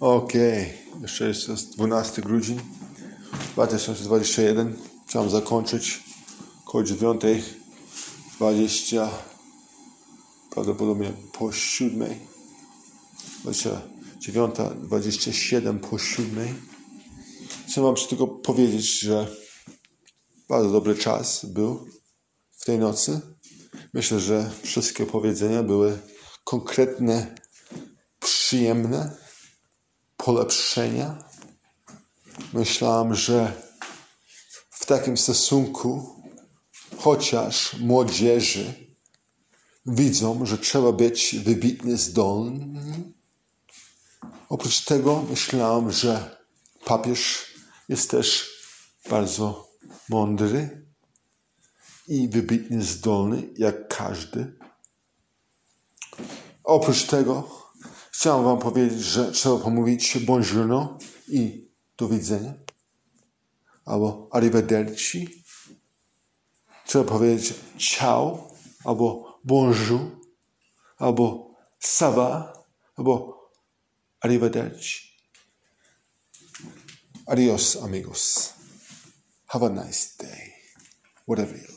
Okej, jeszcze jest 12 grudzień 2021. Chciałem zakończyć koło 9.20, prawdopodobnie po 7. 9.27 po 7. Chcę Wam tylko powiedzieć, że bardzo dobry czas był w tej nocy. Myślę, że wszystkie powiedzenia były konkretne, przyjemne polepszenia. Myślałem, że w takim stosunku, chociaż młodzieży widzą, że trzeba być wybitnie zdolny. Oprócz tego myślałem, że papież jest też bardzo mądry i wybitnie zdolny, jak każdy. Oprócz tego Chciałem wam powiedzieć, że trzeba pomówić buongiorno i do widzenia. Albo arrivederci. Trzeba powiedzieć ciao, albo bonjour, albo ça va, albo arrivederci. Adios, amigos. Have a nice day. Whatever you